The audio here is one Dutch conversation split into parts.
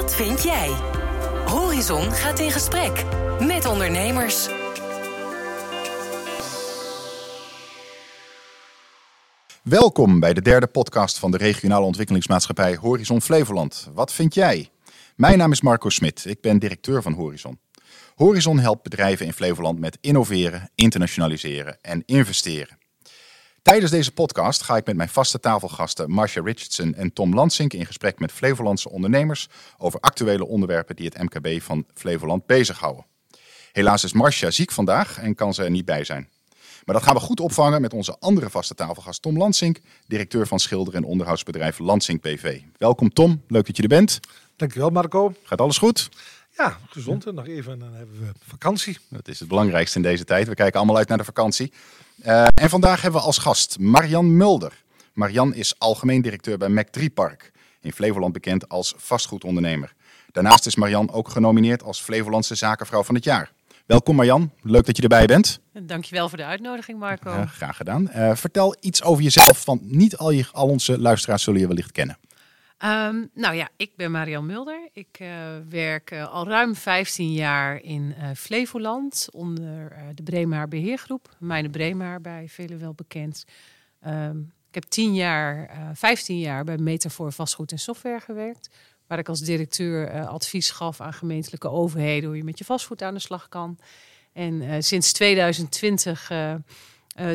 Wat vind jij? Horizon gaat in gesprek met ondernemers. Welkom bij de derde podcast van de regionale ontwikkelingsmaatschappij Horizon Flevoland. Wat vind jij? Mijn naam is Marco Smit, ik ben directeur van Horizon. Horizon helpt bedrijven in Flevoland met innoveren, internationaliseren en investeren. Tijdens deze podcast ga ik met mijn vaste tafelgasten Marcia Richardson en Tom Lansink in gesprek met Flevolandse ondernemers over actuele onderwerpen die het MKB van Flevoland bezighouden. Helaas is Marcia ziek vandaag en kan ze er niet bij zijn. Maar dat gaan we goed opvangen met onze andere vaste tafelgast Tom Lansink, directeur van schilder- en onderhoudsbedrijf Lansink BV. Welkom Tom, leuk dat je er bent. Dankjewel Marco. Gaat alles goed? Ja, gezond en nog even en dan hebben we vakantie. Dat is het belangrijkste in deze tijd. We kijken allemaal uit naar de vakantie. Uh, en vandaag hebben we als gast Marian Mulder. Marian is algemeen directeur bij Mac3 Park, in Flevoland bekend als vastgoedondernemer. Daarnaast is Marian ook genomineerd als Flevolandse zakenvrouw van het jaar. Welkom Marjan, leuk dat je erbij bent. Dankjewel voor de uitnodiging Marco. Uh, graag gedaan. Uh, vertel iets over jezelf, want niet al, je, al onze luisteraars zullen je wellicht kennen. Um, nou ja, ik ben Marian Mulder. Ik uh, werk uh, al ruim 15 jaar in uh, Flevoland onder de Breemaar Beheergroep. Mijne Breemaar bij velen wel bekend. Um, ik heb 10 jaar, 15 jaar bij Metafor Vastgoed en Software gewerkt. Waar ik als directeur advies gaf aan gemeentelijke overheden hoe je met je vastgoed aan de slag kan. En sinds 2020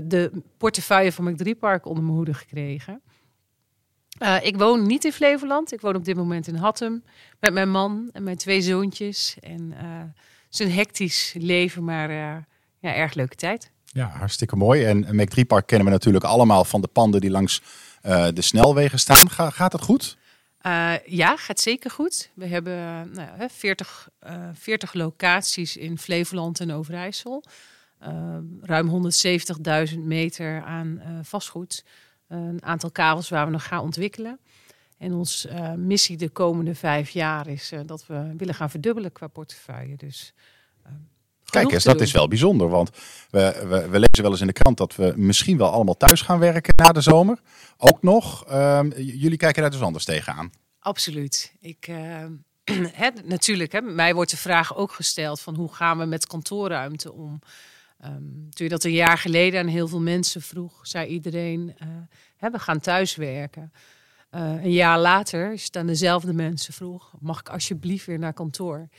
de portefeuille van Mac 3-park onder mijn hoede gekregen. Uh, ik woon niet in Flevoland. Ik woon op dit moment in Hattem met mijn man en mijn twee zoontjes. En uh, het is een hectisch leven, maar uh, ja, erg leuke tijd. Ja, hartstikke mooi. En Mac 3 Park kennen we natuurlijk allemaal van de panden die langs de snelwegen staan. Ga, gaat het goed? ja, gaat zeker goed. We hebben nou, 40, 40 locaties in Flevoland en Overijssel. ruim 170.000 meter aan vastgoed een aantal kabels waar we nog gaan ontwikkelen. En onze uh, missie de komende vijf jaar is uh, dat we willen gaan verdubbelen qua portefeuille. Dus, uh, Kijk eens, dat doen. is wel bijzonder. Want we, we, we, lezen wel eens in de krant dat we misschien wel allemaal thuis gaan werken na de zomer. Ook nog. Ehm, jullie kijken daar dus anders tegenaan. Absoluut. Ik, he, natuurlijk, hè, mij wordt de vraag ook gesteld van hoe gaan we met kantoorruimte om. Um, toen je dat een jaar geleden aan heel veel mensen vroeg, zei iedereen: uh, we gaan thuiswerken. Uh, een jaar later is het aan dezelfde mensen vroeg: mag ik alsjeblieft weer naar kantoor?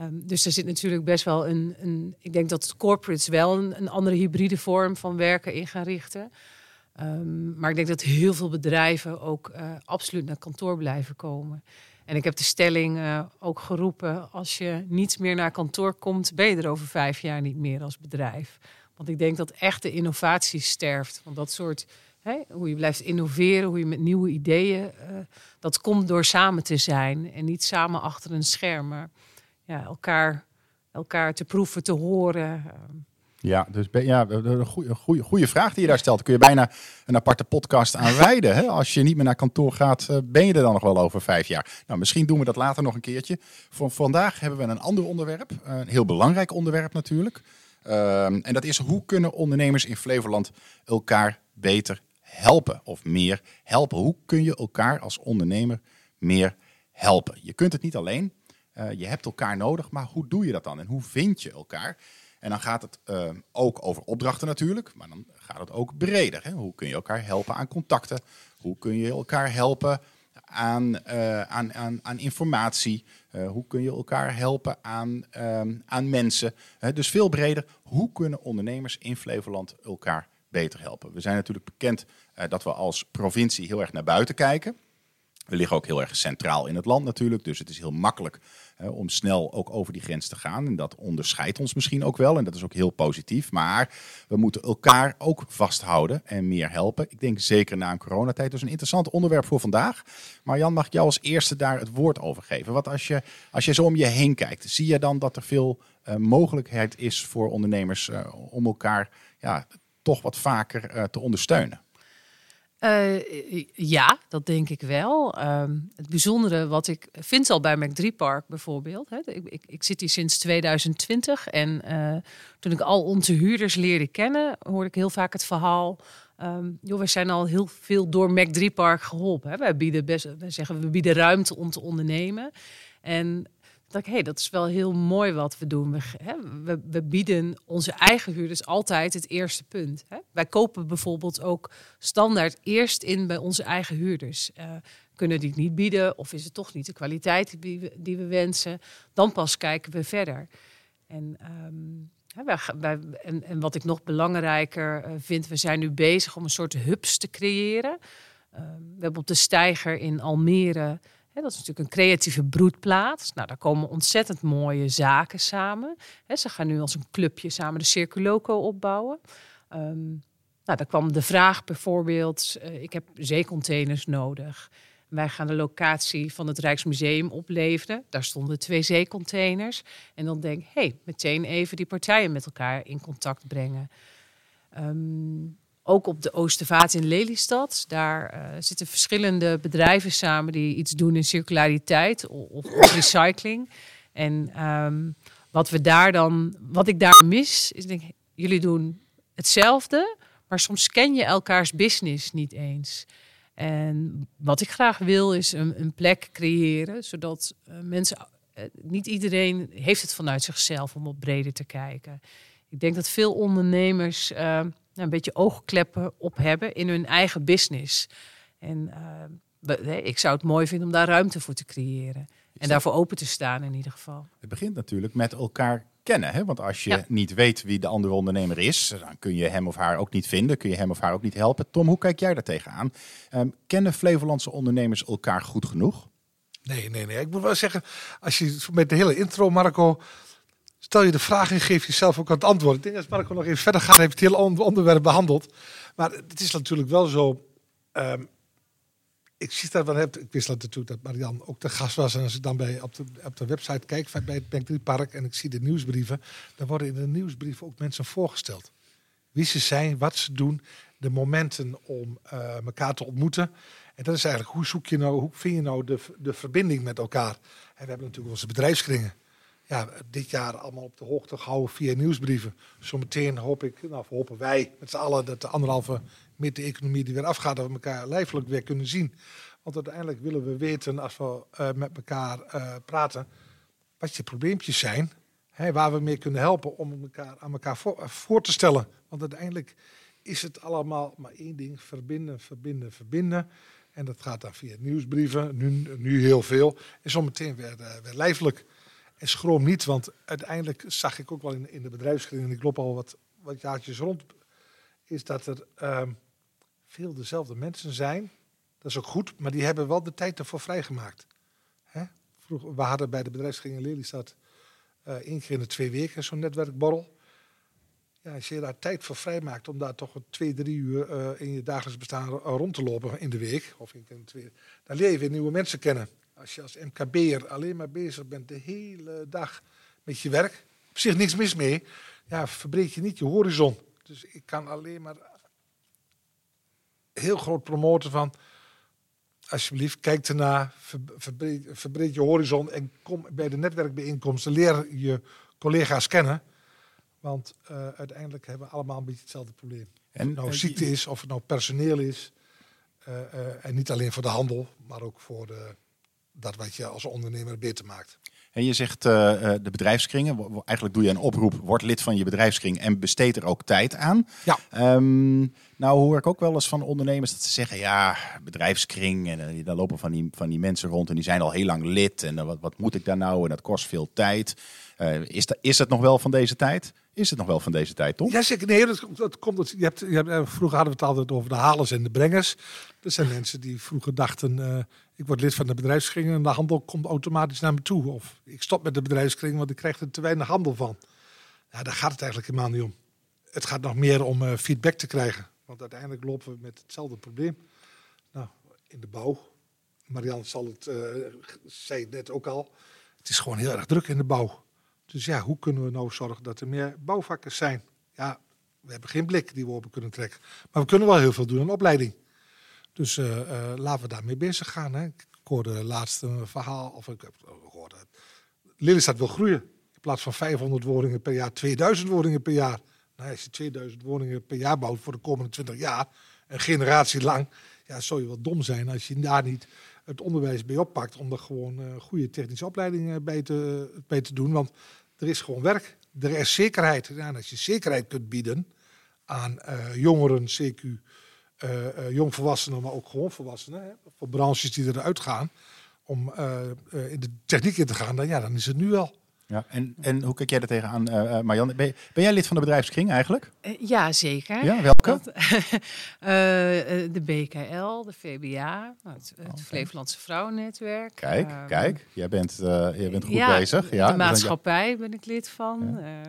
Um, dus er zit natuurlijk best wel een, een. Ik denk dat corporates wel een, een, andere hybride vorm van werken in gaan richten. Um, maar ik denk dat heel veel bedrijven ook uh, absoluut naar kantoor blijven komen. En ik heb de stelling uh, ook geroepen: als je niet meer naar kantoor komt, ben je er over vijf jaar niet meer als bedrijf. Want ik denk dat echt de innovatie sterft. Want dat soort, hè, hoe je blijft innoveren, hoe je met nieuwe ideeën, uh, dat komt door samen te zijn en niet samen achter een scherm, maar ja, elkaar, elkaar te proeven, te horen. Uh, ja, dus ja, een goede, goede, vraag die je daar stelt. Kun je bijna een aparte podcast aan wijden. Hè? Als je niet meer naar kantoor gaat, ben je er dan nog wel over vijf jaar? Nou, misschien doen we dat later nog een keertje. Voor vandaag hebben we een ander onderwerp. Een heel belangrijk onderwerp natuurlijk. Um, en dat is hoe kunnen ondernemers in Flevoland elkaar beter helpen? Of meer helpen? Hoe kun je elkaar als ondernemer meer helpen? Je kunt het niet alleen. Uh, je hebt elkaar nodig, maar hoe doe je dat dan? En hoe vind je elkaar? En dan gaat het uh, ook over opdrachten natuurlijk, maar dan gaat het ook breder. Hè? Hoe kun je elkaar helpen aan contacten? Hoe kun je elkaar helpen aan, uh, aan, aan, aan informatie? Uh, hoe kun je elkaar helpen aan, aan mensen? dus veel breder, hoe kunnen ondernemers in Flevoland elkaar beter helpen? We zijn natuurlijk bekend dat we als provincie heel erg naar buiten kijken. We liggen ook heel erg centraal in het land natuurlijk, dus het is heel makkelijk uh, om snel ook over die grens te gaan. En dat onderscheidt ons misschien ook wel en dat is ook heel positief. Maar we moeten elkaar ook vasthouden en meer helpen. Ik denk zeker na een coronatijd. Dus een interessant onderwerp voor vandaag. Maar Jan, mag ik jou als eerste daar het woord over geven? Wat als je, als je zo om je heen kijkt, zie je dan dat er veel uh, mogelijkheid is voor ondernemers uh, om elkaar ja, toch wat vaker te ondersteunen? Uh, ja, dat denk ik wel. Um, het bijzondere wat ik vind al bij Mac3 Park bijvoorbeeld. Hè, ik, ik, zit hier sinds 2020 en uh, toen ik al onze huurders leerde kennen, hoorde ik heel vaak het verhaal. ehm, joh, we zijn al heel veel door Mac 3 Park geholpen. Hè. Wij bieden best, wij zeggen we bieden ruimte om te ondernemen. En ik, hey, dat is wel heel mooi wat we doen. We, hè, we, bieden onze eigen huurders altijd het eerste punt. Hè. Wij kopen bijvoorbeeld ook standaard eerst in bij onze eigen huurders. Uh, kunnen die het niet bieden of is het toch niet de kwaliteit die we, die we wensen? Dan pas kijken we verder. En, um, wij, wij, en, en, wat ik nog belangrijker uh, vind, we zijn nu bezig om een soort hubs te creëren. Uh, we hebben op de Steiger in Almere dat is natuurlijk een creatieve broedplaats. Nou, daar komen ontzettend mooie zaken samen. ze gaan nu als een clubje samen de Circuloco opbouwen. Um, nou, daar kwam de vraag bijvoorbeeld, uh, ik heb zeecontainers nodig. Wij gaan de locatie van het Rijksmuseum opleveren. Daar stonden twee zeecontainers. En dan denk ik, hey, meteen even die partijen met elkaar in contact brengen. Um, ook op de Oostervaart in Lelystad. Daar uh, zitten verschillende bedrijven samen die iets doen in circulariteit of, of recycling. En um, wat we daar dan, wat ik daar mis, is denk jullie doen hetzelfde, maar soms ken je elkaars business niet eens. En wat ik graag wil is een, een plek creëren, zodat uh, mensen, uh, niet iedereen heeft het vanuit zichzelf om wat breder te kijken. Ik denk dat veel ondernemers een beetje oogkleppen op hebben in hun eigen business. En uh, ik zou het mooi vinden om daar ruimte voor te creëren. En daarvoor open te staan in ieder geval. Het begint natuurlijk met elkaar kennen. Hè? Want als je ja. niet weet wie de andere ondernemer is, dan kun je hem of haar ook niet vinden. Kun je hem of haar ook niet helpen. Tom, hoe kijk jij daar tegenaan? Um, kennen Flevolandse ondernemers elkaar goed genoeg? Nee, nee, nee. Ik moet wel zeggen, als je met de hele intro, Marco, Stel je de vraag en geef jezelf ook het antwoord. Ik denk dat Marco nog even verder gaat, heeft het hele onderwerp behandeld. Maar het is natuurlijk wel zo. Um, ik zie dat wel. Ik wist dat natuurlijk dat Marian ook de gast was. En als ik dan bij, op, de, op de website kijk bij het Bank Park en ik zie de nieuwsbrieven, dan worden in de nieuwsbrieven ook mensen voorgesteld. Wie ze zijn, wat ze doen, de momenten om uh, elkaar te ontmoeten. En dat is eigenlijk hoe zoek je nou, hoe vind je nou de, de verbinding met elkaar? En we hebben natuurlijk onze bedrijfskringen ja, dit jaar allemaal op de hoogte gehouden via nieuwsbrieven. Zometeen hoop ik, nou hopen wij met z'n allen dat de anderhalve meter economie die weer afgaat, dat we elkaar lijfelijk weer kunnen zien. Want uiteindelijk willen we weten, als we uh, met elkaar uh, praten, wat je probleempjes zijn. Hè, waar we mee kunnen helpen om elkaar aan elkaar voor, uh, voor, te stellen. Want uiteindelijk is het allemaal maar één ding: verbinden, verbinden, verbinden. En dat gaat dan via nieuwsbrieven, nu, nu heel veel. En zometeen weer, weer lijfelijk. En schroom niet, want uiteindelijk zag ik ook wel in, de bedrijfskring, en ik loop al wat, wat jaartjes rond, is dat er uh, veel dezelfde mensen zijn. Dat is ook goed, maar die hebben wel de tijd ervoor vrijgemaakt. Hè? Vroeger, we hadden bij de bedrijfskring in Lelystad uh, één keer in de twee weken zo'n netwerkborrel. Ja, als je daar tijd voor vrijmaakt om daar toch twee, drie uur uh, in je dagelijks bestaan rond te lopen in de week, of in twee, dan leer je weer nieuwe mensen kennen. Als je als MKB'er alleen maar bezig bent de hele dag met je werk, op zich niks mis mee, ja, verbreek je niet je horizon. Dus ik kan alleen maar heel groot promoten van, alsjeblieft, kijk ernaar, verbreed, verbreed je horizon en kom bij de netwerkbijeenkomsten, leer je collega's kennen. Want uh, uiteindelijk hebben we allemaal een beetje hetzelfde probleem. En, of het nou ziekte is, of het nou personeel is. Uh, uh, en niet alleen voor de handel, maar ook voor de dat wat je als ondernemer beter maakt. En je zegt uh, de bedrijfskringen. Eigenlijk doe je een oproep, word lid van je bedrijfskring en besteed er ook tijd aan. Ja. Um, nou hoor ik ook wel eens van ondernemers dat ze zeggen, ja, bedrijfskring. En uh, dan lopen van die, van die mensen rond en die zijn al heel lang lid. En wat, wat moet ik daar nou? En dat kost veel tijd. is, dat, is het nog wel van deze tijd? Is het nog wel van deze tijd, toch? Ja, zeker. Nee, dat, dat komt. Je hebt, je hebt, vroeger hadden we het altijd over de halers en de brengers. Dat zijn mensen die vroeger dachten, uh, ik word lid van de bedrijfskring en de handel komt automatisch naar me toe. Of ik stop met de bedrijfskring, want ik krijg er te weinig handel van. Ja, daar gaat het eigenlijk helemaal niet om. Het gaat nog meer om uh, feedback te krijgen. Want uiteindelijk lopen we met hetzelfde probleem. Nou, in de bouw. Marianne zal het, uh, zei het net ook al. Het is gewoon heel erg druk in de bouw. Dus ja, hoe kunnen we nou zorgen dat er meer bouwvakkers zijn? Ja, we hebben geen blik die we open kunnen trekken. Maar we kunnen wel heel veel doen aan opleiding. Dus uh, uh, laten we daarmee bezig gaan. Hè. Ik hoorde laatst een verhaal, of ik hoorde, Lelystad wil groeien. In plaats van 500 woningen per jaar, 2000 woningen per jaar. Nou, als je 2000 woningen per jaar bouwt voor de komende 20 jaar, een generatie lang, ja, zou je wel dom zijn als je daar niet het onderwijs bij oppakt om er gewoon goede technische opleiding bij te, bij te doen. Want er is gewoon werk. Er is zekerheid. Ja, en als je zekerheid kunt bieden aan jongeren, CQ, jongvolwassenen, maar ook gewoon volwassenen, hè, voor branches die eruit gaan, om in de techniek in te gaan, dan, ja, dan is het nu wel. Ja, en, en hoe kijk jij er tegenaan, uh, Marjan? Ben, ben, jij lid van de bedrijfskring eigenlijk? Uh, ja, zeker. Ja, welke? Dat, uh, de BKL, de VBA, het, het okay. Flevolandse Vrouwennetwerk. Kijk, kijk, jij bent, jij bent goed ja, bezig. Ja, de maatschappij ben ik lid van. Ja.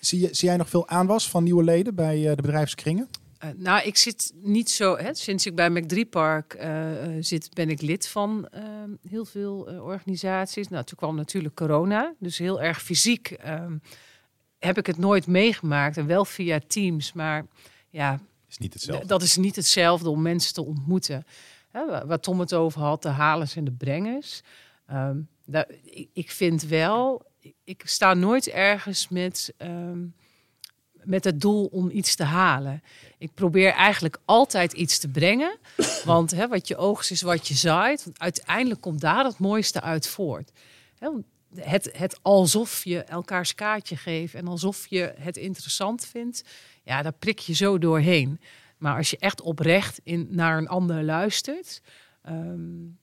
Zie, je, zie jij nog veel aanwas van nieuwe leden bij de bedrijfskringen? Uh, nou, ik zit niet zo. Hè, sinds ik bij Mac3 Park uh, zit, ben ik lid van uh, heel veel organisaties. Nou, toen kwam natuurlijk corona, dus heel erg fysiek ehm, heb ik het nooit meegemaakt en wel via Teams, maar ja, is niet hetzelfde. Dat is niet hetzelfde om mensen te ontmoeten. Hè, waar Tom het over had, de halers en de brengers. Um, dat, ik, ik, vind wel, ik, ik, sta nooit ergens met. Um, met het doel om iets te halen. Ik probeer eigenlijk altijd iets te brengen. Want hè, wat je oogst is wat je zaait. Want uiteindelijk komt daar het mooiste uit voort. Het, het alsof je elkaars kaartje geeft en alsof je het interessant vindt. Ja, daar prik je zo doorheen. Maar als je echt oprecht in, naar een ander luistert. Um,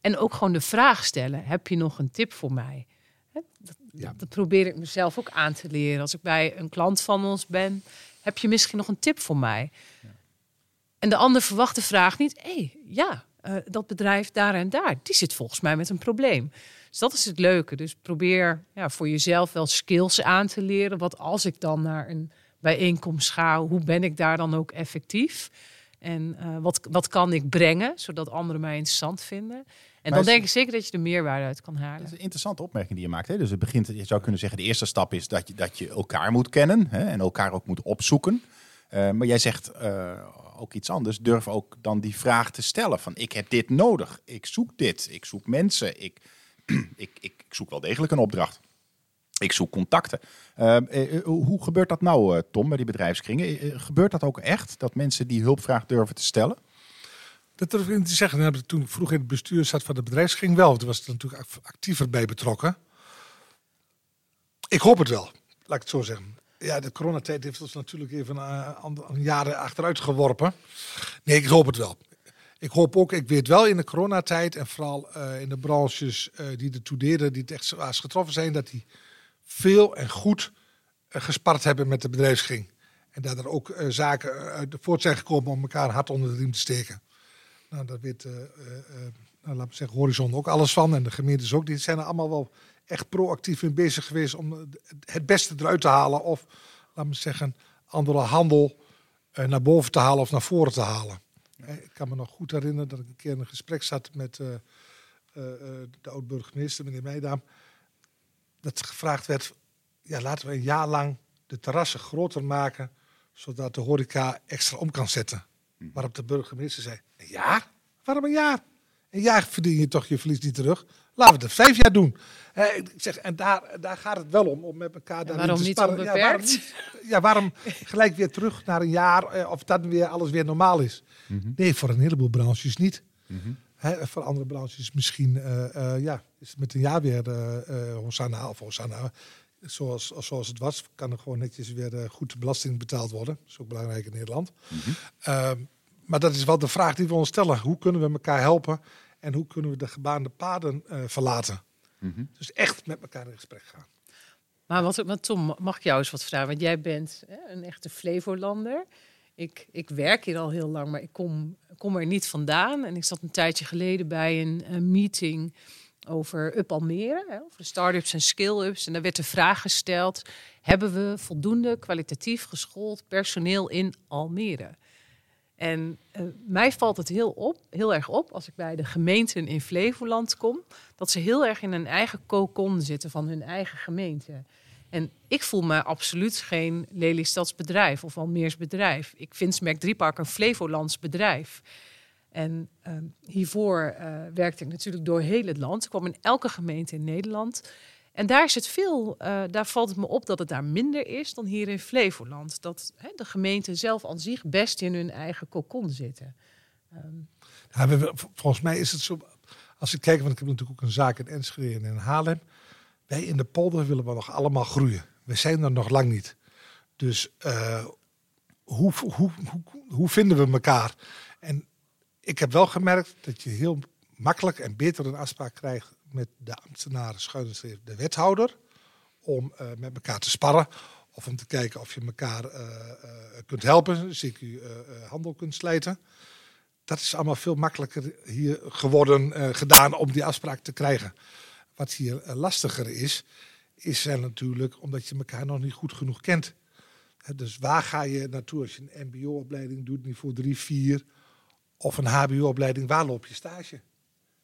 en ook gewoon de vraag stellen: heb je nog een tip voor mij? Dat, ja. dat probeer ik mezelf ook aan te leren. Als ik bij een klant van ons ben, heb je misschien nog een tip voor mij? Ja. En de ander verwacht de vraag niet, hé, hey, ja, uh, dat bedrijf daar en daar, die zit volgens mij met een probleem. Dus dat is het leuke. Dus probeer ja, voor jezelf wel skills aan te leren. Wat als ik dan naar een bijeenkomst ga, hoe ben ik daar dan ook effectief? En uh, wat, wat kan ik brengen, zodat anderen mij interessant vinden? En dan denk ik zeker dat je er meerwaarde uit kan halen. Dat is een interessante opmerking die je maakt. Hè? Dus het begint, je zou kunnen zeggen, de eerste stap is dat je, dat je elkaar moet kennen hè? en elkaar ook moet opzoeken. Uh, maar jij zegt uh, ook iets anders. Durf ook dan die vraag te stellen van ik heb dit nodig. Ik zoek dit. Ik zoek mensen. Ik, ik, ik, ik zoek wel degelijk een opdracht. Ik zoek contacten. Uh, hoe gebeurt dat nou, Tom, bij die bedrijfskringen? gebeurt dat ook echt, dat mensen die hulpvraag durven te stellen? Dat durf ik niet te zeggen. heb ik toen vroeg in het bestuur zat van de bedrijfskring wel. Toen was er natuurlijk actiever bij betrokken. Ik hoop het wel, laat ik het zo zeggen. Ja, de coronatijd heeft ons natuurlijk even een, een jaren achteruit geworpen. Nee, ik hoop het wel. Ik hoop ook, ik weet wel in de coronatijd en vooral uh, in de branches uh, die ertoe deden, die het echt zwaar getroffen zijn, dat die veel en goed gespart hebben met de bedrijfskring. En dat er ook zaken uit voort zijn gekomen om elkaar hard onder de riem te steken. Nou, daar weet, uh, uh, nou, laten we zeggen, Horizon ook alles van. En de gemeentes ook. Die zijn er allemaal wel echt proactief in bezig geweest om het beste eruit te halen. Of, laten we zeggen, andere handel uh, naar boven te halen of naar voren te halen. Ik kan me nog goed herinneren dat ik een keer in een gesprek zat met de oud-burgemeester, meneer Meidaam. Dat gevraagd werd, ja, laten we een jaar lang de terrassen groter maken, zodat de horeca extra om kan zetten. Waarop de burgemeester zei, een jaar? Waarom een jaar? Een jaar verdien je toch je verlies niet terug. Laten we het vijf jaar doen. Eh, ik zeg, en daar, daar gaat het wel om, om met elkaar daar waarom te sparren. Ja, waarom, niet, ja, waarom gelijk weer terug naar een jaar, eh, of dat weer alles weer normaal is? Mm -hmm. Nee, voor een heleboel branches niet. Mm -hmm. He, voor andere branches misschien, uh, uh, ja, is het met een jaar weer uh, Hosanna of Hosanna. Zoals, zoals het was, kan er gewoon netjes weer goed de belasting betaald worden. Dat is ook belangrijk in Nederland. Mm -hmm maar dat is wel de vraag die we ons stellen. Hoe kunnen we elkaar helpen en hoe kunnen we de gebaande paden uh, verlaten? Mm -hmm. Dus echt met elkaar in gesprek gaan. Maar wat, wat Tom, mag ik jou eens wat vragen? Want jij bent hè, een echte Flevolander. Ik, ik werk hier al heel lang, maar ik kom, kom er niet vandaan. En ik zat een tijdje geleden bij een, een meeting over Up Almere, hè, over start-ups en skill-ups. En daar werd de vraag gesteld, hebben we voldoende kwalitatief geschoold personeel in Almere? En uh, mij valt het heel, op, heel erg op als ik bij de gemeenten in Flevoland kom, dat ze heel erg in een eigen cocon zitten van hun eigen gemeente. En ik voel me absoluut geen Lelystads bedrijf of Almeers bedrijf. Ik vind Smack Driepark een Flevolands bedrijf. En uh, hiervoor uh, werkte ik natuurlijk door heel het land. Ik kwam in elke gemeente in Nederland. En daar is het veel, uh, daar valt het me op dat het daar minder is dan hier in Flevoland. Dat de gemeenten zelf aan zich best in hun eigen kokon zitten. Ja, we, volgens mij is het zo, als ik kijk, want ik heb natuurlijk ook een zaak in Enschede en in Haarlem. Wij in de polder willen we nog allemaal groeien. We zijn er nog lang niet. Dus uh, hoe, hoe, hoe, hoe vinden we elkaar? En ik heb wel gemerkt dat je heel makkelijk en beter een afspraak krijgt met de ambtenaren, schuine de wethouder, om uh, met elkaar te sparren. Of om te kijken of je elkaar uh, kunt helpen, CQ handel kunt slijten. Dat is allemaal veel makkelijker hier geworden, gedaan om die afspraak te krijgen. Wat hier lastiger is, is natuurlijk omdat je elkaar nog niet goed genoeg kent. dus waar ga je naartoe als je een MBO-opleiding doet, niveau 3, 4 of een HBO-opleiding, waar loop je stage?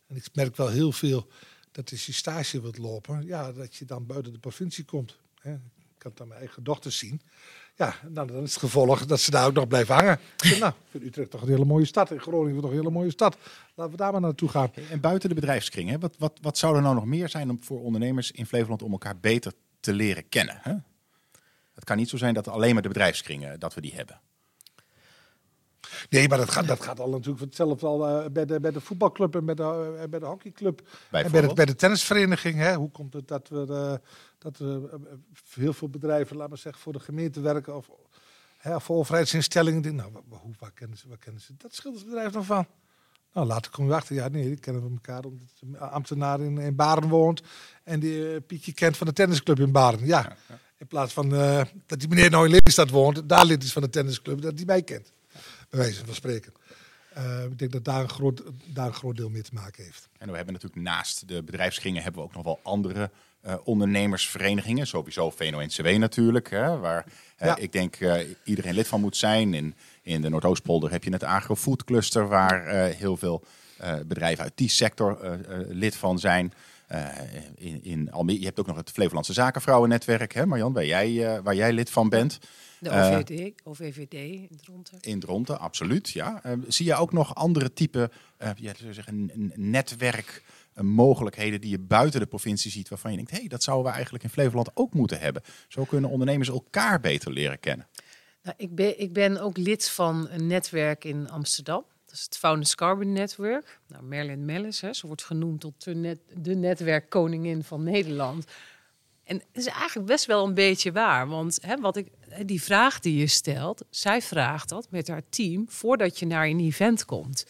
En ik merk wel heel veel dat als je stage wilt lopen, ja, dat je dan buiten de provincie komt. Hè. Ik kan het aan mijn eigen dochters zien. Ja, nou, dan is het gevolg dat ze daar ook nog blijven hangen. nou, ik vind Utrecht toch een hele mooie stad. En Groningen toch een hele mooie stad. Laten we daar maar naartoe gaan. En buiten de bedrijfskring, hè? Wat, wat, wat zou er nou nog meer zijn voor ondernemers in Flevoland om elkaar beter te leren kennen? Hè? Het kan niet zo zijn dat alleen maar de bedrijfskringen dat we die hebben. Nee, maar dat gaat, dat gaat al natuurlijk hetzelfde al uh, bij, de, bij de voetbalclub en bij de, uh, bij de hockeyclub. En bij de, bij de tennisvereniging. Hè? Hoe komt het dat we, uh, dat we heel veel bedrijven, laten we zeggen, voor de gemeente werken of, hè, voor overheidsinstellingen. Nou, hoe, waar, kennen ze, waar kennen ze dat schildersbedrijf nog van? Nou, later kom je achter, ja, nee, die kennen we elkaar omdat de ambtenaar in, in Baren woont en die Pietje kent van de tennisclub in Baren. Ja, in plaats van dat die meneer nou in Lelystad woont, daar lid is van de tennisclub, dat die mij kent bij wijze van spreken. Uh, ik denk dat daar een, groot, daar een groot deel mee te maken heeft. En we hebben natuurlijk naast de bedrijfskringen hebben we ook nog wel andere uh, ondernemersverenigingen. Sowieso VNO-NCW natuurlijk, hè, waar uh, ik denk iedereen lid van moet zijn. In, in de Noordoostpolder heb je het Agrofood Cluster, waar heel veel bedrijven uit die sector lid van zijn. in, in Almere, je hebt ook nog het Flevolandse Zakenvrouwennetwerk, hè, Marjan, waar jij, waar jij lid van bent. De OVD, uh, OVVD in Dronten. In Dronten, absoluut, ja. Uh, zie je ook nog andere type uh, ja, zeggen, netwerk mogelijkheden die je buiten de provincie ziet, waarvan je denkt, hé, hey, dat zouden we eigenlijk in Flevoland ook moeten hebben. Zo kunnen ondernemers elkaar beter leren kennen. Nou, ik, ben, ik ben ook lid van een netwerk in Amsterdam. Dat is het Founders Carbon Network. Nou, Merlin Mellis, hè, ze wordt genoemd tot de, net, de netwerkkoningin van Nederland. En het is eigenlijk best wel een beetje waar. Want hè, wat ik, die vraag die je stelt, zij vraagt dat met haar team voordat je naar een event komt.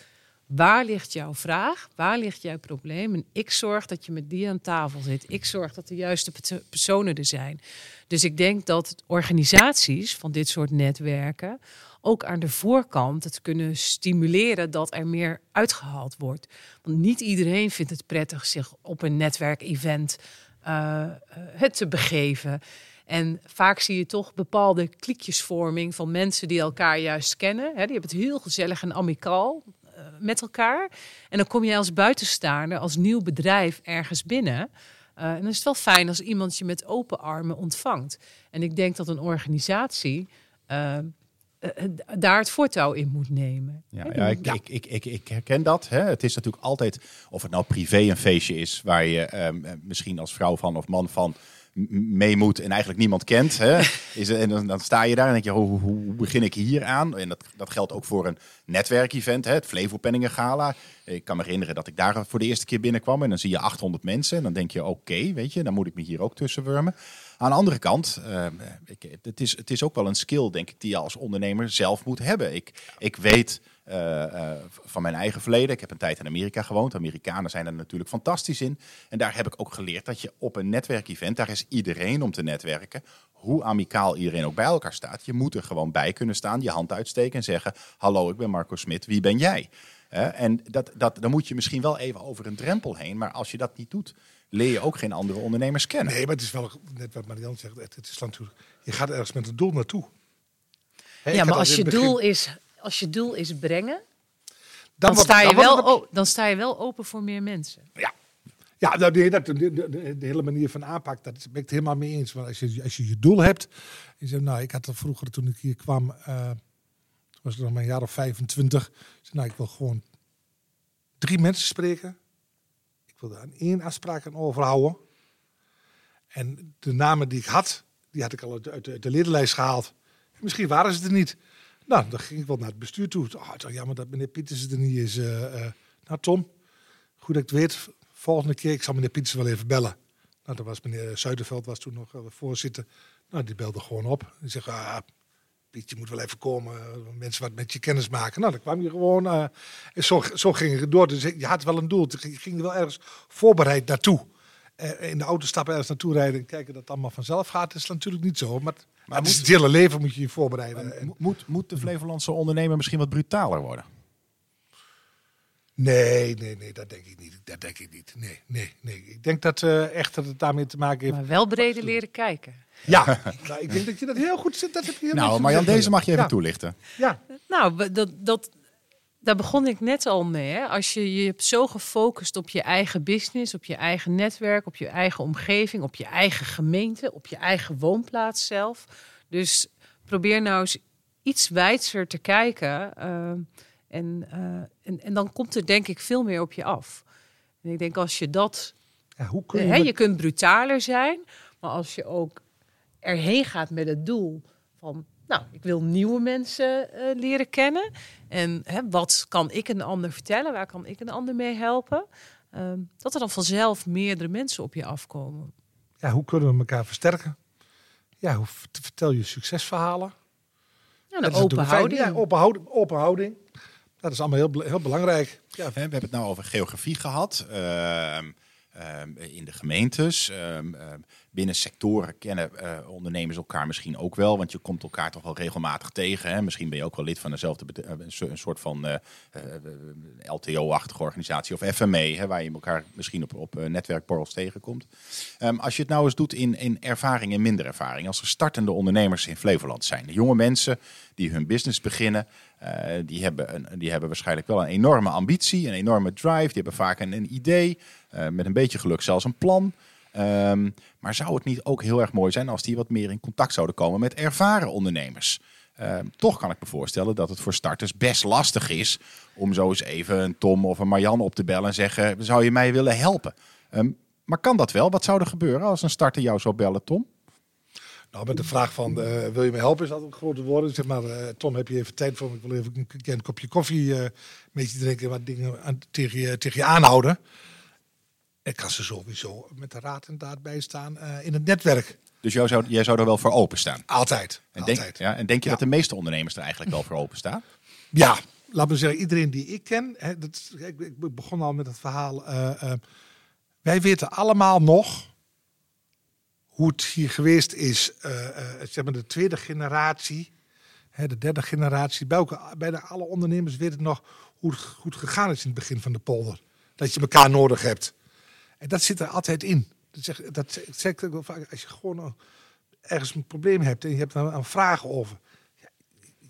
Waar ligt jouw vraag? Waar ligt jouw probleem? En ik zorg dat je met die aan tafel zit. Ik zorg dat de juiste personen er zijn. Dus ik denk dat organisaties van dit soort netwerken ook aan de voorkant het kunnen stimuleren dat er meer uitgehaald wordt. Want niet iedereen vindt het prettig zich op een netwerkevent uh, het te begeven. En vaak zie je toch bepaalde klikjesvorming van mensen die elkaar juist kennen. Hè, die hebben het heel gezellig en amicaal uh, met elkaar. En dan kom je als buitenstaander, als nieuw bedrijf ergens binnen. Uh, en dan is het wel fijn als iemand je met open armen ontvangt. En ik denk dat een organisatie daar het voortouw in moet nemen. Ja, ja, ik, ja. Ik, ik, ik, herken dat. Hè. Het is natuurlijk altijd, of het nou privé een feestje is, waar je um, misschien als vrouw van of man van mee moet en eigenlijk niemand kent. Hè? Is, en dan, dan, sta je daar en denk je, hoe, hoe, begin ik hier aan? En dat, dat geldt ook voor een netwerkevent, hè? het Flevopenningen Gala. Ik kan me herinneren dat ik daar voor de eerste keer binnenkwam en dan zie je 800 mensen. En dan denk je, oké, weet je, dan moet ik me hier ook tussen wurmen. Aan de andere kant, uh, ik, het, is, het is ook wel een skill, denk ik, die je als ondernemer zelf moet hebben. Ik, ik weet uh, uh, van mijn eigen verleden. Ik heb een tijd in Amerika gewoond. Amerikanen zijn er natuurlijk fantastisch in. En daar heb ik ook geleerd dat je op een netwerkevent, daar is iedereen om te netwerken. Hoe amicaal iedereen ook bij elkaar staat. Je moet er gewoon bij kunnen staan, je hand uitsteken en zeggen: Hallo, ik ben Marco Smit, wie ben jij? en dat, dat, dan moet je misschien wel even over een drempel heen. Maar als je dat niet doet, leer je ook geen andere ondernemers kennen. Nee, maar het is wel net wat Marianne zegt. Het is natuurlijk, je gaat ergens met een doel naartoe. ja, maar als je doel is als je doel is brengen, dan, dan sta, je wel, dan sta je wel open voor meer mensen. Ja, ja, nou, de, hele manier van aanpak, dat ben ik het helemaal mee eens. Want als je, als je je doel hebt, je zegt, nou, ik had er vroeger toen ik hier kwam, uh, toen was ik nog maar een jaar of 25. Zei, nou, ik wil gewoon drie mensen spreken. Ik wil daar één afspraak aan overhouden. En de namen die ik had, die had ik al uit, de, ledenlijst gehaald. Misschien waren ze er niet. Nou, dan ging ik wel naar het bestuur toe. Oh, het is jammer dat meneer Pieters er niet is. eh, eh. nou, Tom, goed dat ik het weet. Volgende keer, ik zal meneer Pieters wel even bellen. Nou, dat was meneer Zuiderveld, was toen nog eh, voorzitter. Nou, die belde gewoon op. Die zegt, ah, Piet, je moet wel even komen. eh, Mensen wat met je kennis maken. Nou, dan kwam je gewoon. eh, en zo, zo ging het door. Dus je had wel een doel. Je ging er wel ergens voorbereid naartoe. In de auto stappen ergens naartoe rijden en kijken dat het allemaal vanzelf gaat, is natuurlijk niet zo. Maar, maar het, hele leven moet je je voorbereiden. En- Mo- Moet, moet de Flevolandse ondernemer misschien wat brutaler worden? Nee, nee, nee, dat denk ik niet. Dat denk ik niet. Nee, nee, nee. Ik denk dat eh, echt dat het daarmee te maken heeft. Maar wel breder leren kijken. Ja, nou, ik denk dat je dat heel goed zit. Dat heb je heel Nou, Marjan, deze mag je even ja. toelichten. Ja, Nou, dat, dat, daar begon ik net al mee. Hè? Als je je hebt zo gefocust op je eigen business, op je eigen netwerk, op je eigen omgeving, op je eigen gemeente, op je eigen woonplaats zelf. Dus probeer nou eens iets wijdser te kijken. eh, en, eh, en, en dan komt er denk ik veel meer op je af. En ik denk als je dat ja hoe kun je... Hè, met- je kunt brutaler zijn, maar als je ook erheen gaat met het doel van, nou, ik wil nieuwe mensen eh, leren kennen. En hè, wat kan ik een ander vertellen? Waar kan ik een ander mee helpen? Ehm, dat er dan vanzelf meerdere mensen op je afkomen. ja, hoe kunnen we elkaar versterken? Ja, hoe vertel je succesverhalen? Ja, een open houding. Ja, open houding. Open houding. Dat is allemaal heel, heel belangrijk. Ja, We hebben het nou over geografie gehad. Ehm, ehm, in de gemeentes. Ehm, binnen sectoren kennen eh, ondernemers elkaar misschien ook wel. Want je komt elkaar toch wel regelmatig tegen. Hè? Misschien ben je ook wel lid van dezelfde eh, een so- een soort van eh, LTO-achtige organisatie of FME. Hè? Waar je elkaar misschien op, op netwerkborrels tegenkomt. Als je het nou eens doet in, in ervaring en minder ervaring. Als er startende ondernemers in Flevoland zijn. Jonge mensen die hun business beginnen. Eh, die, hebben een, die hebben waarschijnlijk wel een enorme ambitie, een enorme drive. Die hebben vaak een, idee, eh, met een beetje geluk zelfs een plan. Ehm, maar zou het niet ook heel erg mooi zijn als die wat meer in contact zouden komen met ervaren ondernemers? Ehm, toch kan ik me voorstellen dat het voor starters best lastig is om zo eens even een Tom of een Marjan op te bellen en zeggen: zou je mij willen helpen? Ehm, maar kan dat wel? Wat zou er gebeuren als een starter jou zou bellen, Tom? Nou, met de vraag van, eh, wil je me helpen, is altijd een grote woorden. Zeg maar, eh, Tom, heb je even tijd voor me? Ik wil even een, kopje koffie eh met je drinken, wat dingen aan, tegen, je, tegen je aanhouden. Ik kan ze sowieso met de raad en daad bijstaan in het netwerk. Dus jou zou, jij zou er wel voor openstaan. Altijd. En denk, altijd. ja, en denk je Ja. dat de meeste ondernemers er eigenlijk wel voor openstaan? Ja, laat me zeggen, iedereen die ik ken, hè, dat, ik, ik begon al met het verhaal. wij weten allemaal nog hoe het hier geweest is, eh, zeg maar de tweede generatie, hè, de derde generatie. Bij elke- bijna alle ondernemers weten nog hoe het goed gegaan is in het begin van de polder. Dat je elkaar nodig hebt. En dat zit er altijd in. Dat zeg, dat zeg ik ook wel vaak. Als je gewoon ergens een probleem hebt en je hebt er een vraag over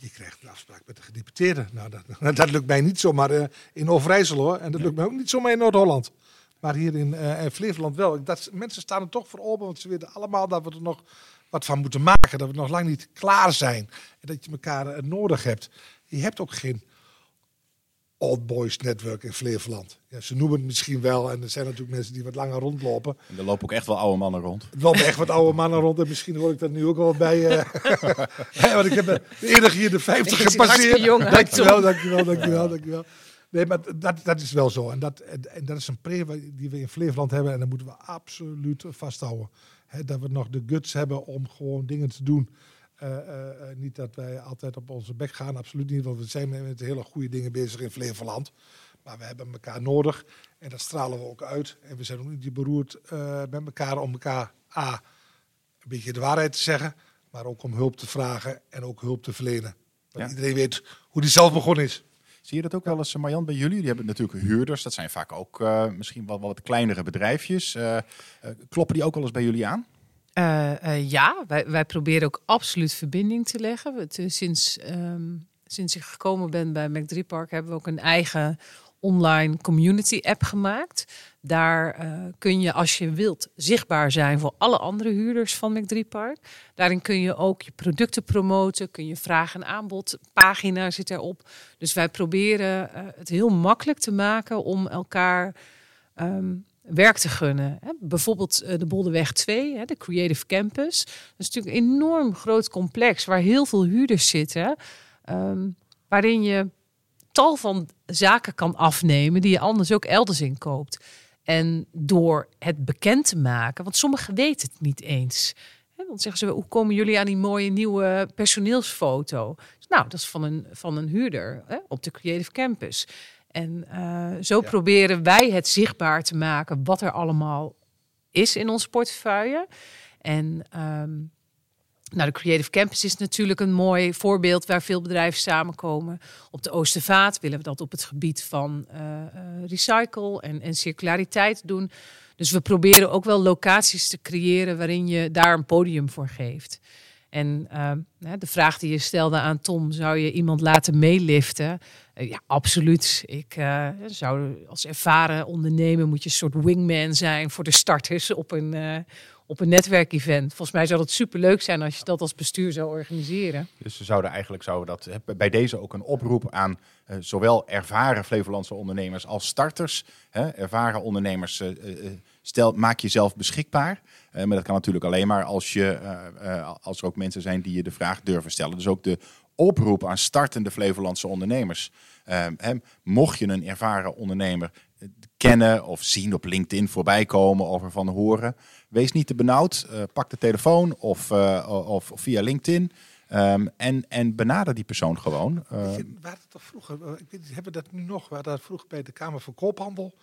je krijgt een afspraak met de gedeputeerde. Nou, dat, dat lukt mij niet zomaar eh, in Overijssel hoor. En dat lukt mij ook niet zomaar in Noord-Holland. Maar hier in, eh, in Flevoland wel. Dat, mensen staan er toch voor open, want ze weten allemaal dat we er nog wat van moeten maken. Dat we nog lang niet klaar zijn. En dat je elkaar eh, nodig hebt. Je hebt ook geen old boys network in Flevoland. Ja, ze noemen het misschien wel. En er zijn natuurlijk mensen die wat langer rondlopen. En er lopen ook echt wel oude mannen rond. Er lopen echt wat oude mannen rond. En misschien hoor ik dat nu ook wel bij. eh ja, want ik heb de enige hier de 50 Je ziet er hartstikke gepasseerd. dankjewel, dankjewel, dankjewel, dankjewel. Nee, maar dat, dat is wel zo. En dat, en, dat is een pre die we in Flevoland hebben. En dat moeten we absoluut vasthouden. Dat we nog de guts hebben om gewoon dingen te doen. Eh, eh, eh, niet dat wij altijd op onze bek gaan, absoluut niet. Want we zijn met hele goede dingen bezig in Flevoland. Maar we hebben elkaar nodig. En dat stralen we ook uit. En we zijn ook niet beroerd met elkaar om elkaar A, een beetje de waarheid te zeggen. Maar ook om hulp te vragen en ook hulp te verlenen. Want Ja. iedereen weet hoe die zelf begonnen is. Zie je dat ook wel eens, eh, Marjan, bij jullie? Die hebben natuurlijk huurders. Dat zijn vaak ook eh, misschien wel wat kleinere bedrijfjes. Eh, kloppen die ook wel eens bij jullie aan? Ja, wij, wij proberen ook absoluut verbinding te leggen. We- sinds, ehm, sinds ik gekomen ben bij Mac3 Park hebben we ook een eigen online community app gemaakt. Daar eh, kun je, als je wilt, zichtbaar zijn voor alle andere huurders van Mac3 Park. Daarin kun je ook je producten promoten, kun je vraag en aanbod, pagina zit erop. Dus wij proberen eh, het heel makkelijk te maken om elkaar ehm, werk te gunnen. Hè. Bijvoorbeeld eh, de Boldeweg 2, hè, de Creative Campus. Dat is natuurlijk een enorm groot complex waar heel veel huurders zitten. ehm, waarin je tal van zaken kan afnemen die je anders ook elders in koopt. En door het bekend te maken, want sommigen weten het niet eens. Dan zeggen ze, hoe komen jullie aan die mooie nieuwe personeelsfoto? Nou, dat is van een, van een huurder hè, op de Creative Campus. En eh, zo Ja. proberen wij het zichtbaar te maken wat er allemaal is in ons portefeuille. En ehm, nou, de Creative Campus is natuurlijk een mooi voorbeeld waar veel bedrijven samenkomen. Op de Oostervaart willen we dat op het gebied van eh, eh, recycle en, en circulariteit doen. Dus we proberen ook wel locaties te creëren waarin je daar een podium voor geeft. En hè, de vraag die je stelde aan Tom, zou je iemand laten meeliften? Eh, ja, absoluut. Ik eh, zou als ervaren ondernemer moet je een soort wingman zijn voor de starters op een, eh, op een netwerkevent. Volgens mij zou dat superleuk zijn als je dat als bestuur zou organiseren. Dus we zouden eigenlijk zouden dat bij deze ook een oproep aan eh, zowel ervaren Flevolandse ondernemers als starters. Hè, ervaren ondernemers, eh, stel, maak jezelf beschikbaar. Maar dat kan natuurlijk alleen maar als, je, als er ook mensen zijn die je de vraag durven stellen. Dus ook de oproep aan startende Flevolandse ondernemers. Hè, mocht je een ervaren ondernemer kennen of zien op LinkedIn voorbij komen of ervan horen, wees niet te benauwd. Eh, pak de telefoon of, eh, of, of via LinkedIn. Ehm, en, en benader die persoon gewoon. Weet je, we hadden toch vroeger, eh, ik weet niet, hebben we dat nu nog? We hadden dat vroeger bij de Kamer van Koophandel,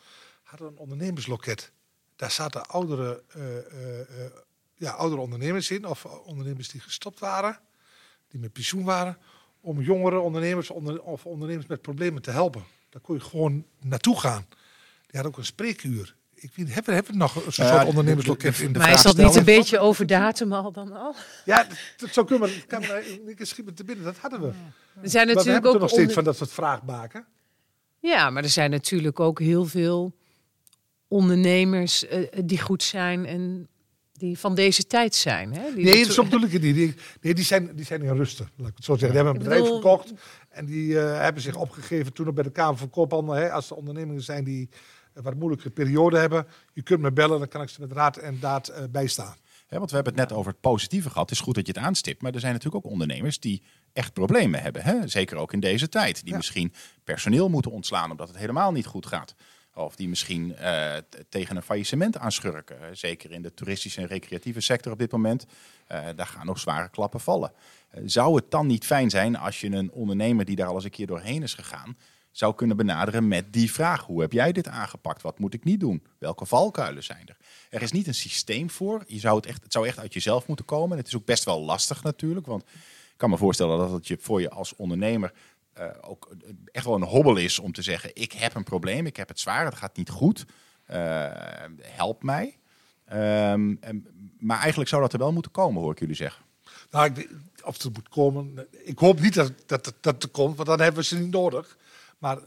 hadden we een ondernemersloket. Daar zaten oudere, ja, oudere ondernemers in, of ondernemers die gestopt waren, die met pensioen waren, om jongere ondernemers onder, of ondernemers met problemen te helpen. Daar kon je gewoon naartoe gaan. Hadden ook een spreekuur. Ik weet, hebben, hebben we nog een soort Ja, de- ondernemersloket de- in de maar is dat niet een beetje over datum al dan al? Ja, dat, dat zou kunnen, maar dat kan ik schiet me te binnen. Dat hadden we. Er zijn Maar we natuurlijk hebben ook nog steeds onder- van dat soort vraagbaken. Ja, maar er zijn natuurlijk ook heel veel ondernemers eh, die goed zijn en die van deze tijd zijn. Hè? Die Nee, dat- zo bedoel ik het niet. Die, nee, die zijn, die zijn in rusten, laat ik het zo zeggen. Die hebben een Ik bedrijf bedoel- verkocht en die eh, hebben zich opgegeven toen nog bij de Kamer van Koophandel. Hè, als er ondernemingen zijn die wat moeilijke periode hebben, je kunt me bellen, dan kan ik ze met raad en daad eh, bijstaan. Want we hebben het net over het positieve gehad. Het is goed dat je het aanstipt. Maar er zijn natuurlijk ook ondernemers die echt problemen hebben. Hè? Zeker ook in deze tijd. Die Ja. misschien personeel moeten ontslaan omdat het helemaal niet goed gaat. Of die misschien eh, tegen een faillissement aanschurken. Zeker in de toeristische en recreatieve sector op dit moment. Eh, daar gaan nog zware klappen vallen. Zou het dan niet fijn zijn als je een ondernemer die daar al eens een keer doorheen is gegaan... zou kunnen benaderen met die vraag. Hoe heb jij dit aangepakt? Wat moet ik niet doen? Welke valkuilen zijn er? Er is niet een systeem voor. Je zou het, echt, het zou echt uit jezelf moeten komen. Het is ook best wel lastig natuurlijk. Want ik kan me voorstellen dat het voor je als ondernemer eh, ook echt wel een hobbel is om te zeggen: Ik heb een probleem, ik heb het zwaar, het gaat niet goed. Eh, help mij. Ehm, en- maar eigenlijk zou dat er wel moeten komen, hoor ik jullie zeggen. Nou, ik, of het moet komen. Ik hoop niet dat dat, dat, dat er komt, want dan hebben we ze niet nodig. Maar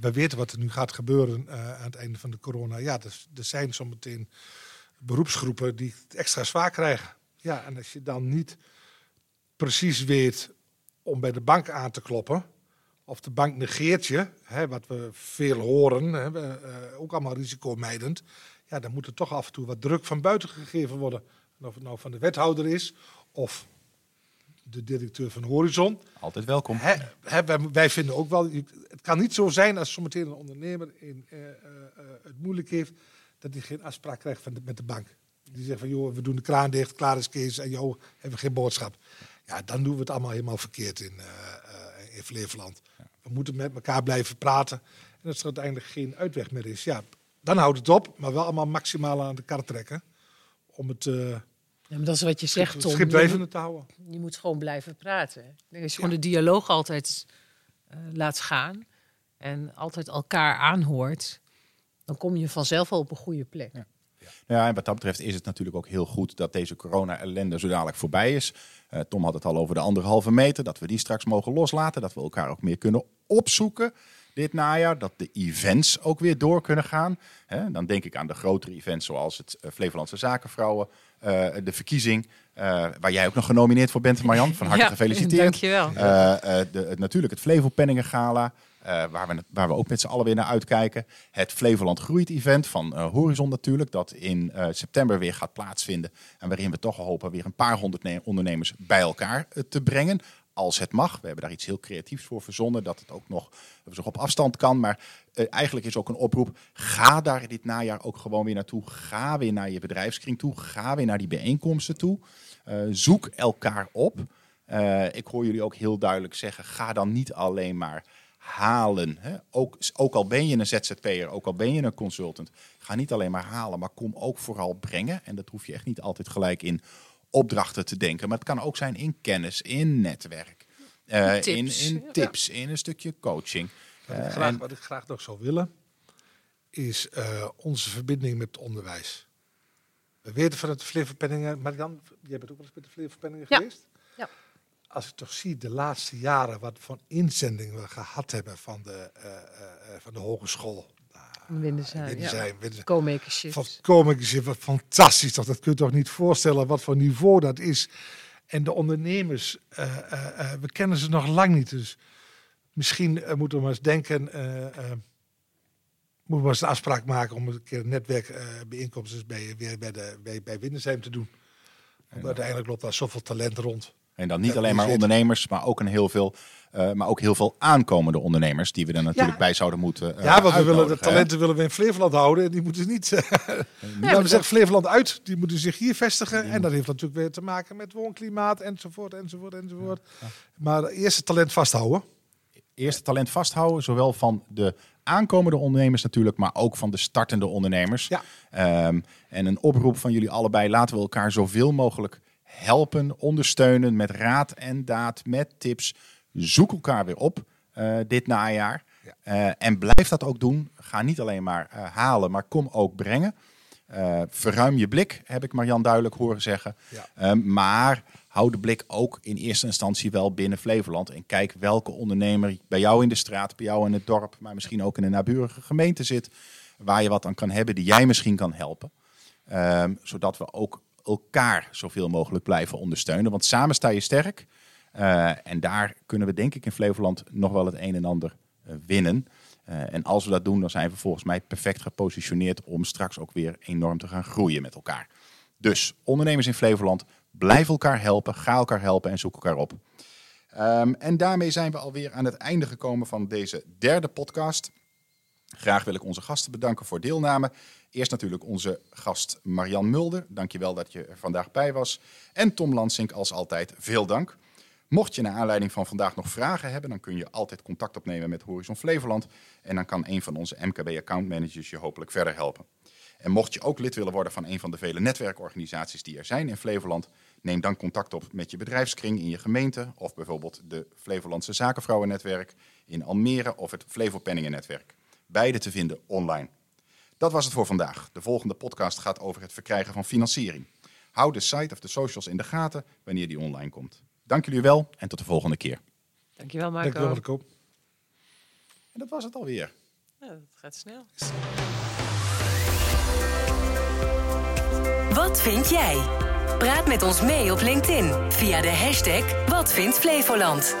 we weten wat er nu gaat gebeuren eh, aan het einde van de corona. Ja, er, er zijn zometeen beroepsgroepen die het extra zwaar krijgen. Ja, en als je dan niet precies weet om bij de bank aan te kloppen, of de bank negeert je, hè, wat we veel horen, hè, eh, ook allemaal risicomijdend, ja, dan moet er toch af en toe wat druk van buiten gegeven worden. En of het nou van de wethouder is of de directeur van Horizon. Altijd welkom. Hè, hè, wij, wij vinden ook wel, het kan niet zo zijn als zometeen een ondernemer in, eh, eh, eh, het moeilijk heeft, dat hij geen afspraak krijgt van de- met de bank. Die zegt van, joh, we doen de kraan dicht, klaar is Kees, en joh, hebben we geen boodschap. Ja, dan doen we het allemaal helemaal verkeerd in, in Flevoland. We moeten met elkaar blijven praten. En als er uiteindelijk geen uitweg meer is, ja, dan houdt het op. Maar wel allemaal maximaal aan de kar trekken. Om het, Ja, maar dat is wat je zegt, het Tom. schip te houden. je moet gewoon blijven praten. Ik denk Als je gewoon de dialoog altijd eh, laat gaan en altijd elkaar aanhoort, dan kom je vanzelf wel op een goede plek. Nou ja, en wat dat betreft is het natuurlijk ook heel goed dat deze corona-ellende zo dadelijk voorbij is. Eh, Tom had het al over de anderhalve meter, dat we die straks mogen loslaten, dat we elkaar ook meer kunnen opzoeken dit najaar, dat de events ook weer door kunnen gaan. Hè, dan denk ik aan de grotere events zoals het eh, Flevolandse Zakenvrouwen, eh, de verkiezing, eh, waar jij ook nog genomineerd voor bent, Marjan. Van harte Ja, gefeliciteerd. Dankjewel. De, het- natuurlijk het Flevo Penningen Gala. waar, we, waar we ook met z'n allen weer naar uitkijken. Het Flevoland Groeit Event van Horizon natuurlijk. Dat in september weer gaat plaatsvinden. En waarin we toch hopen weer een paar honderd ne- ondernemers bij elkaar te brengen. Als het mag. We hebben daar iets heel creatiefs voor verzonnen. Dat het ook nog op afstand kan. Maar eh, eigenlijk is ook een oproep. Ga daar dit najaar ook gewoon weer naartoe. Ga weer naar je bedrijfskring toe. Ga weer naar die bijeenkomsten toe. Eh, zoek elkaar op. Eh, ik hoor jullie ook heel duidelijk zeggen. Ga dan niet alleen maar halen. Hè? Ook, ook al ben je een ZZP'er, ook al ben je een consultant. Ga niet alleen maar halen, maar kom ook vooral brengen. En dat hoef je echt niet altijd gelijk in opdrachten te denken. Maar het kan ook zijn in kennis, in netwerk. eh, in, Tips. in tips, in een stukje coaching. Wat ik, Eh, graag, en- wat ik graag nog zou willen, is eh, onze verbinding met het onderwijs. We weten van het Flevopenningen, Marian, jij bent ook wel eens met de Flevopenningen Ja. geweest? Ja. Als ik toch zie de laatste jaren wat voor inzendingen we gehad hebben van de, eh, eh, eh, van de hogeschool. Windersheim, Windersheim, ja. Co-makershift. Van wat fantastisch toch? Dat kun je toch niet voorstellen wat voor niveau dat is. En de ondernemers, eh, eh, eh, we kennen ze nog lang niet. Dus misschien moeten we maar eens denken, eh, eh, moeten we maar eens een afspraak maken om een keer een netwerkbijeenkomsten bij, weer bij, de, bij, bij te doen. Want uiteindelijk loopt daar zoveel talent rond. En dan niet alleen maar ondernemers, maar ook, een heel veel, eh, maar ook heel veel aankomende ondernemers die we er natuurlijk Ja. bij zouden moeten. eh, ja, want we willen de talenten willen we in Flevoland houden. En die moeten niet. eh, Laten we zeggen, Flevoland uit. Die moeten zich hier vestigen. En dat heeft natuurlijk weer te maken met woonklimaat enzovoort, enzovoort, enzovoort. Maar eerst het talent vasthouden. Eerst het talent vasthouden, zowel van de aankomende ondernemers natuurlijk, maar ook van de startende ondernemers. Ja. Ehm, en een oproep van jullie allebei, laten we elkaar zoveel mogelijk helpen, ondersteunen met raad en daad, met tips. Zoek elkaar weer op eh, dit najaar. Ja. Eh, en blijf dat ook doen. Ga niet alleen maar eh, halen, maar kom ook brengen. Verruim je blik, heb ik Marjan duidelijk horen zeggen. Ja. Maar hou de blik ook in eerste instantie wel binnen Flevoland. En kijk welke ondernemer bij jou in de straat, bij jou in het dorp, maar misschien ook in een naburige gemeente zit. Waar je wat aan kan hebben die jij misschien kan helpen. Ehm, zodat we ook elkaar zoveel mogelijk blijven ondersteunen. Want samen sta je sterk. Eh, en daar kunnen we denk ik in Flevoland nog wel het een en ander eh, winnen. Eh, en als we dat doen, dan zijn we volgens mij perfect gepositioneerd om straks ook weer enorm te gaan groeien met elkaar. Dus ondernemers in Flevoland, blijf elkaar helpen, ga elkaar helpen en zoek elkaar op. Ehm, en daarmee zijn we alweer aan het einde gekomen van deze derde podcast. Graag wil ik onze gasten bedanken voor deelname. Eerst natuurlijk onze gast Marian Mulder. Dankjewel dat je er vandaag bij was. En Tom Lansink als altijd, veel dank. Mocht je naar aanleiding van vandaag nog vragen hebben, dan kun je altijd contact opnemen met Horizon Flevoland. En dan kan een van onze MKB account managers je hopelijk verder helpen. En mocht je ook lid willen worden van een van de vele netwerkorganisaties die er zijn in Flevoland, neem dan contact op met je bedrijfskring in je gemeente of bijvoorbeeld de Flevolandse Zakenvrouwennetwerk in Almere of het Flevopenningen-netwerk. Beide te vinden online. Dat was het voor vandaag. De volgende podcast gaat over het verkrijgen van financiering. Hou de site of de socials in de gaten wanneer die online komt. Dank jullie wel en tot de volgende keer. Dankjewel Dank je wel, Marco. Marco. En dat was het alweer. Ja, dat gaat snel. Wat vind jij? Praat met ons mee op LinkedIn via de hashtag Wat vindt Flevoland.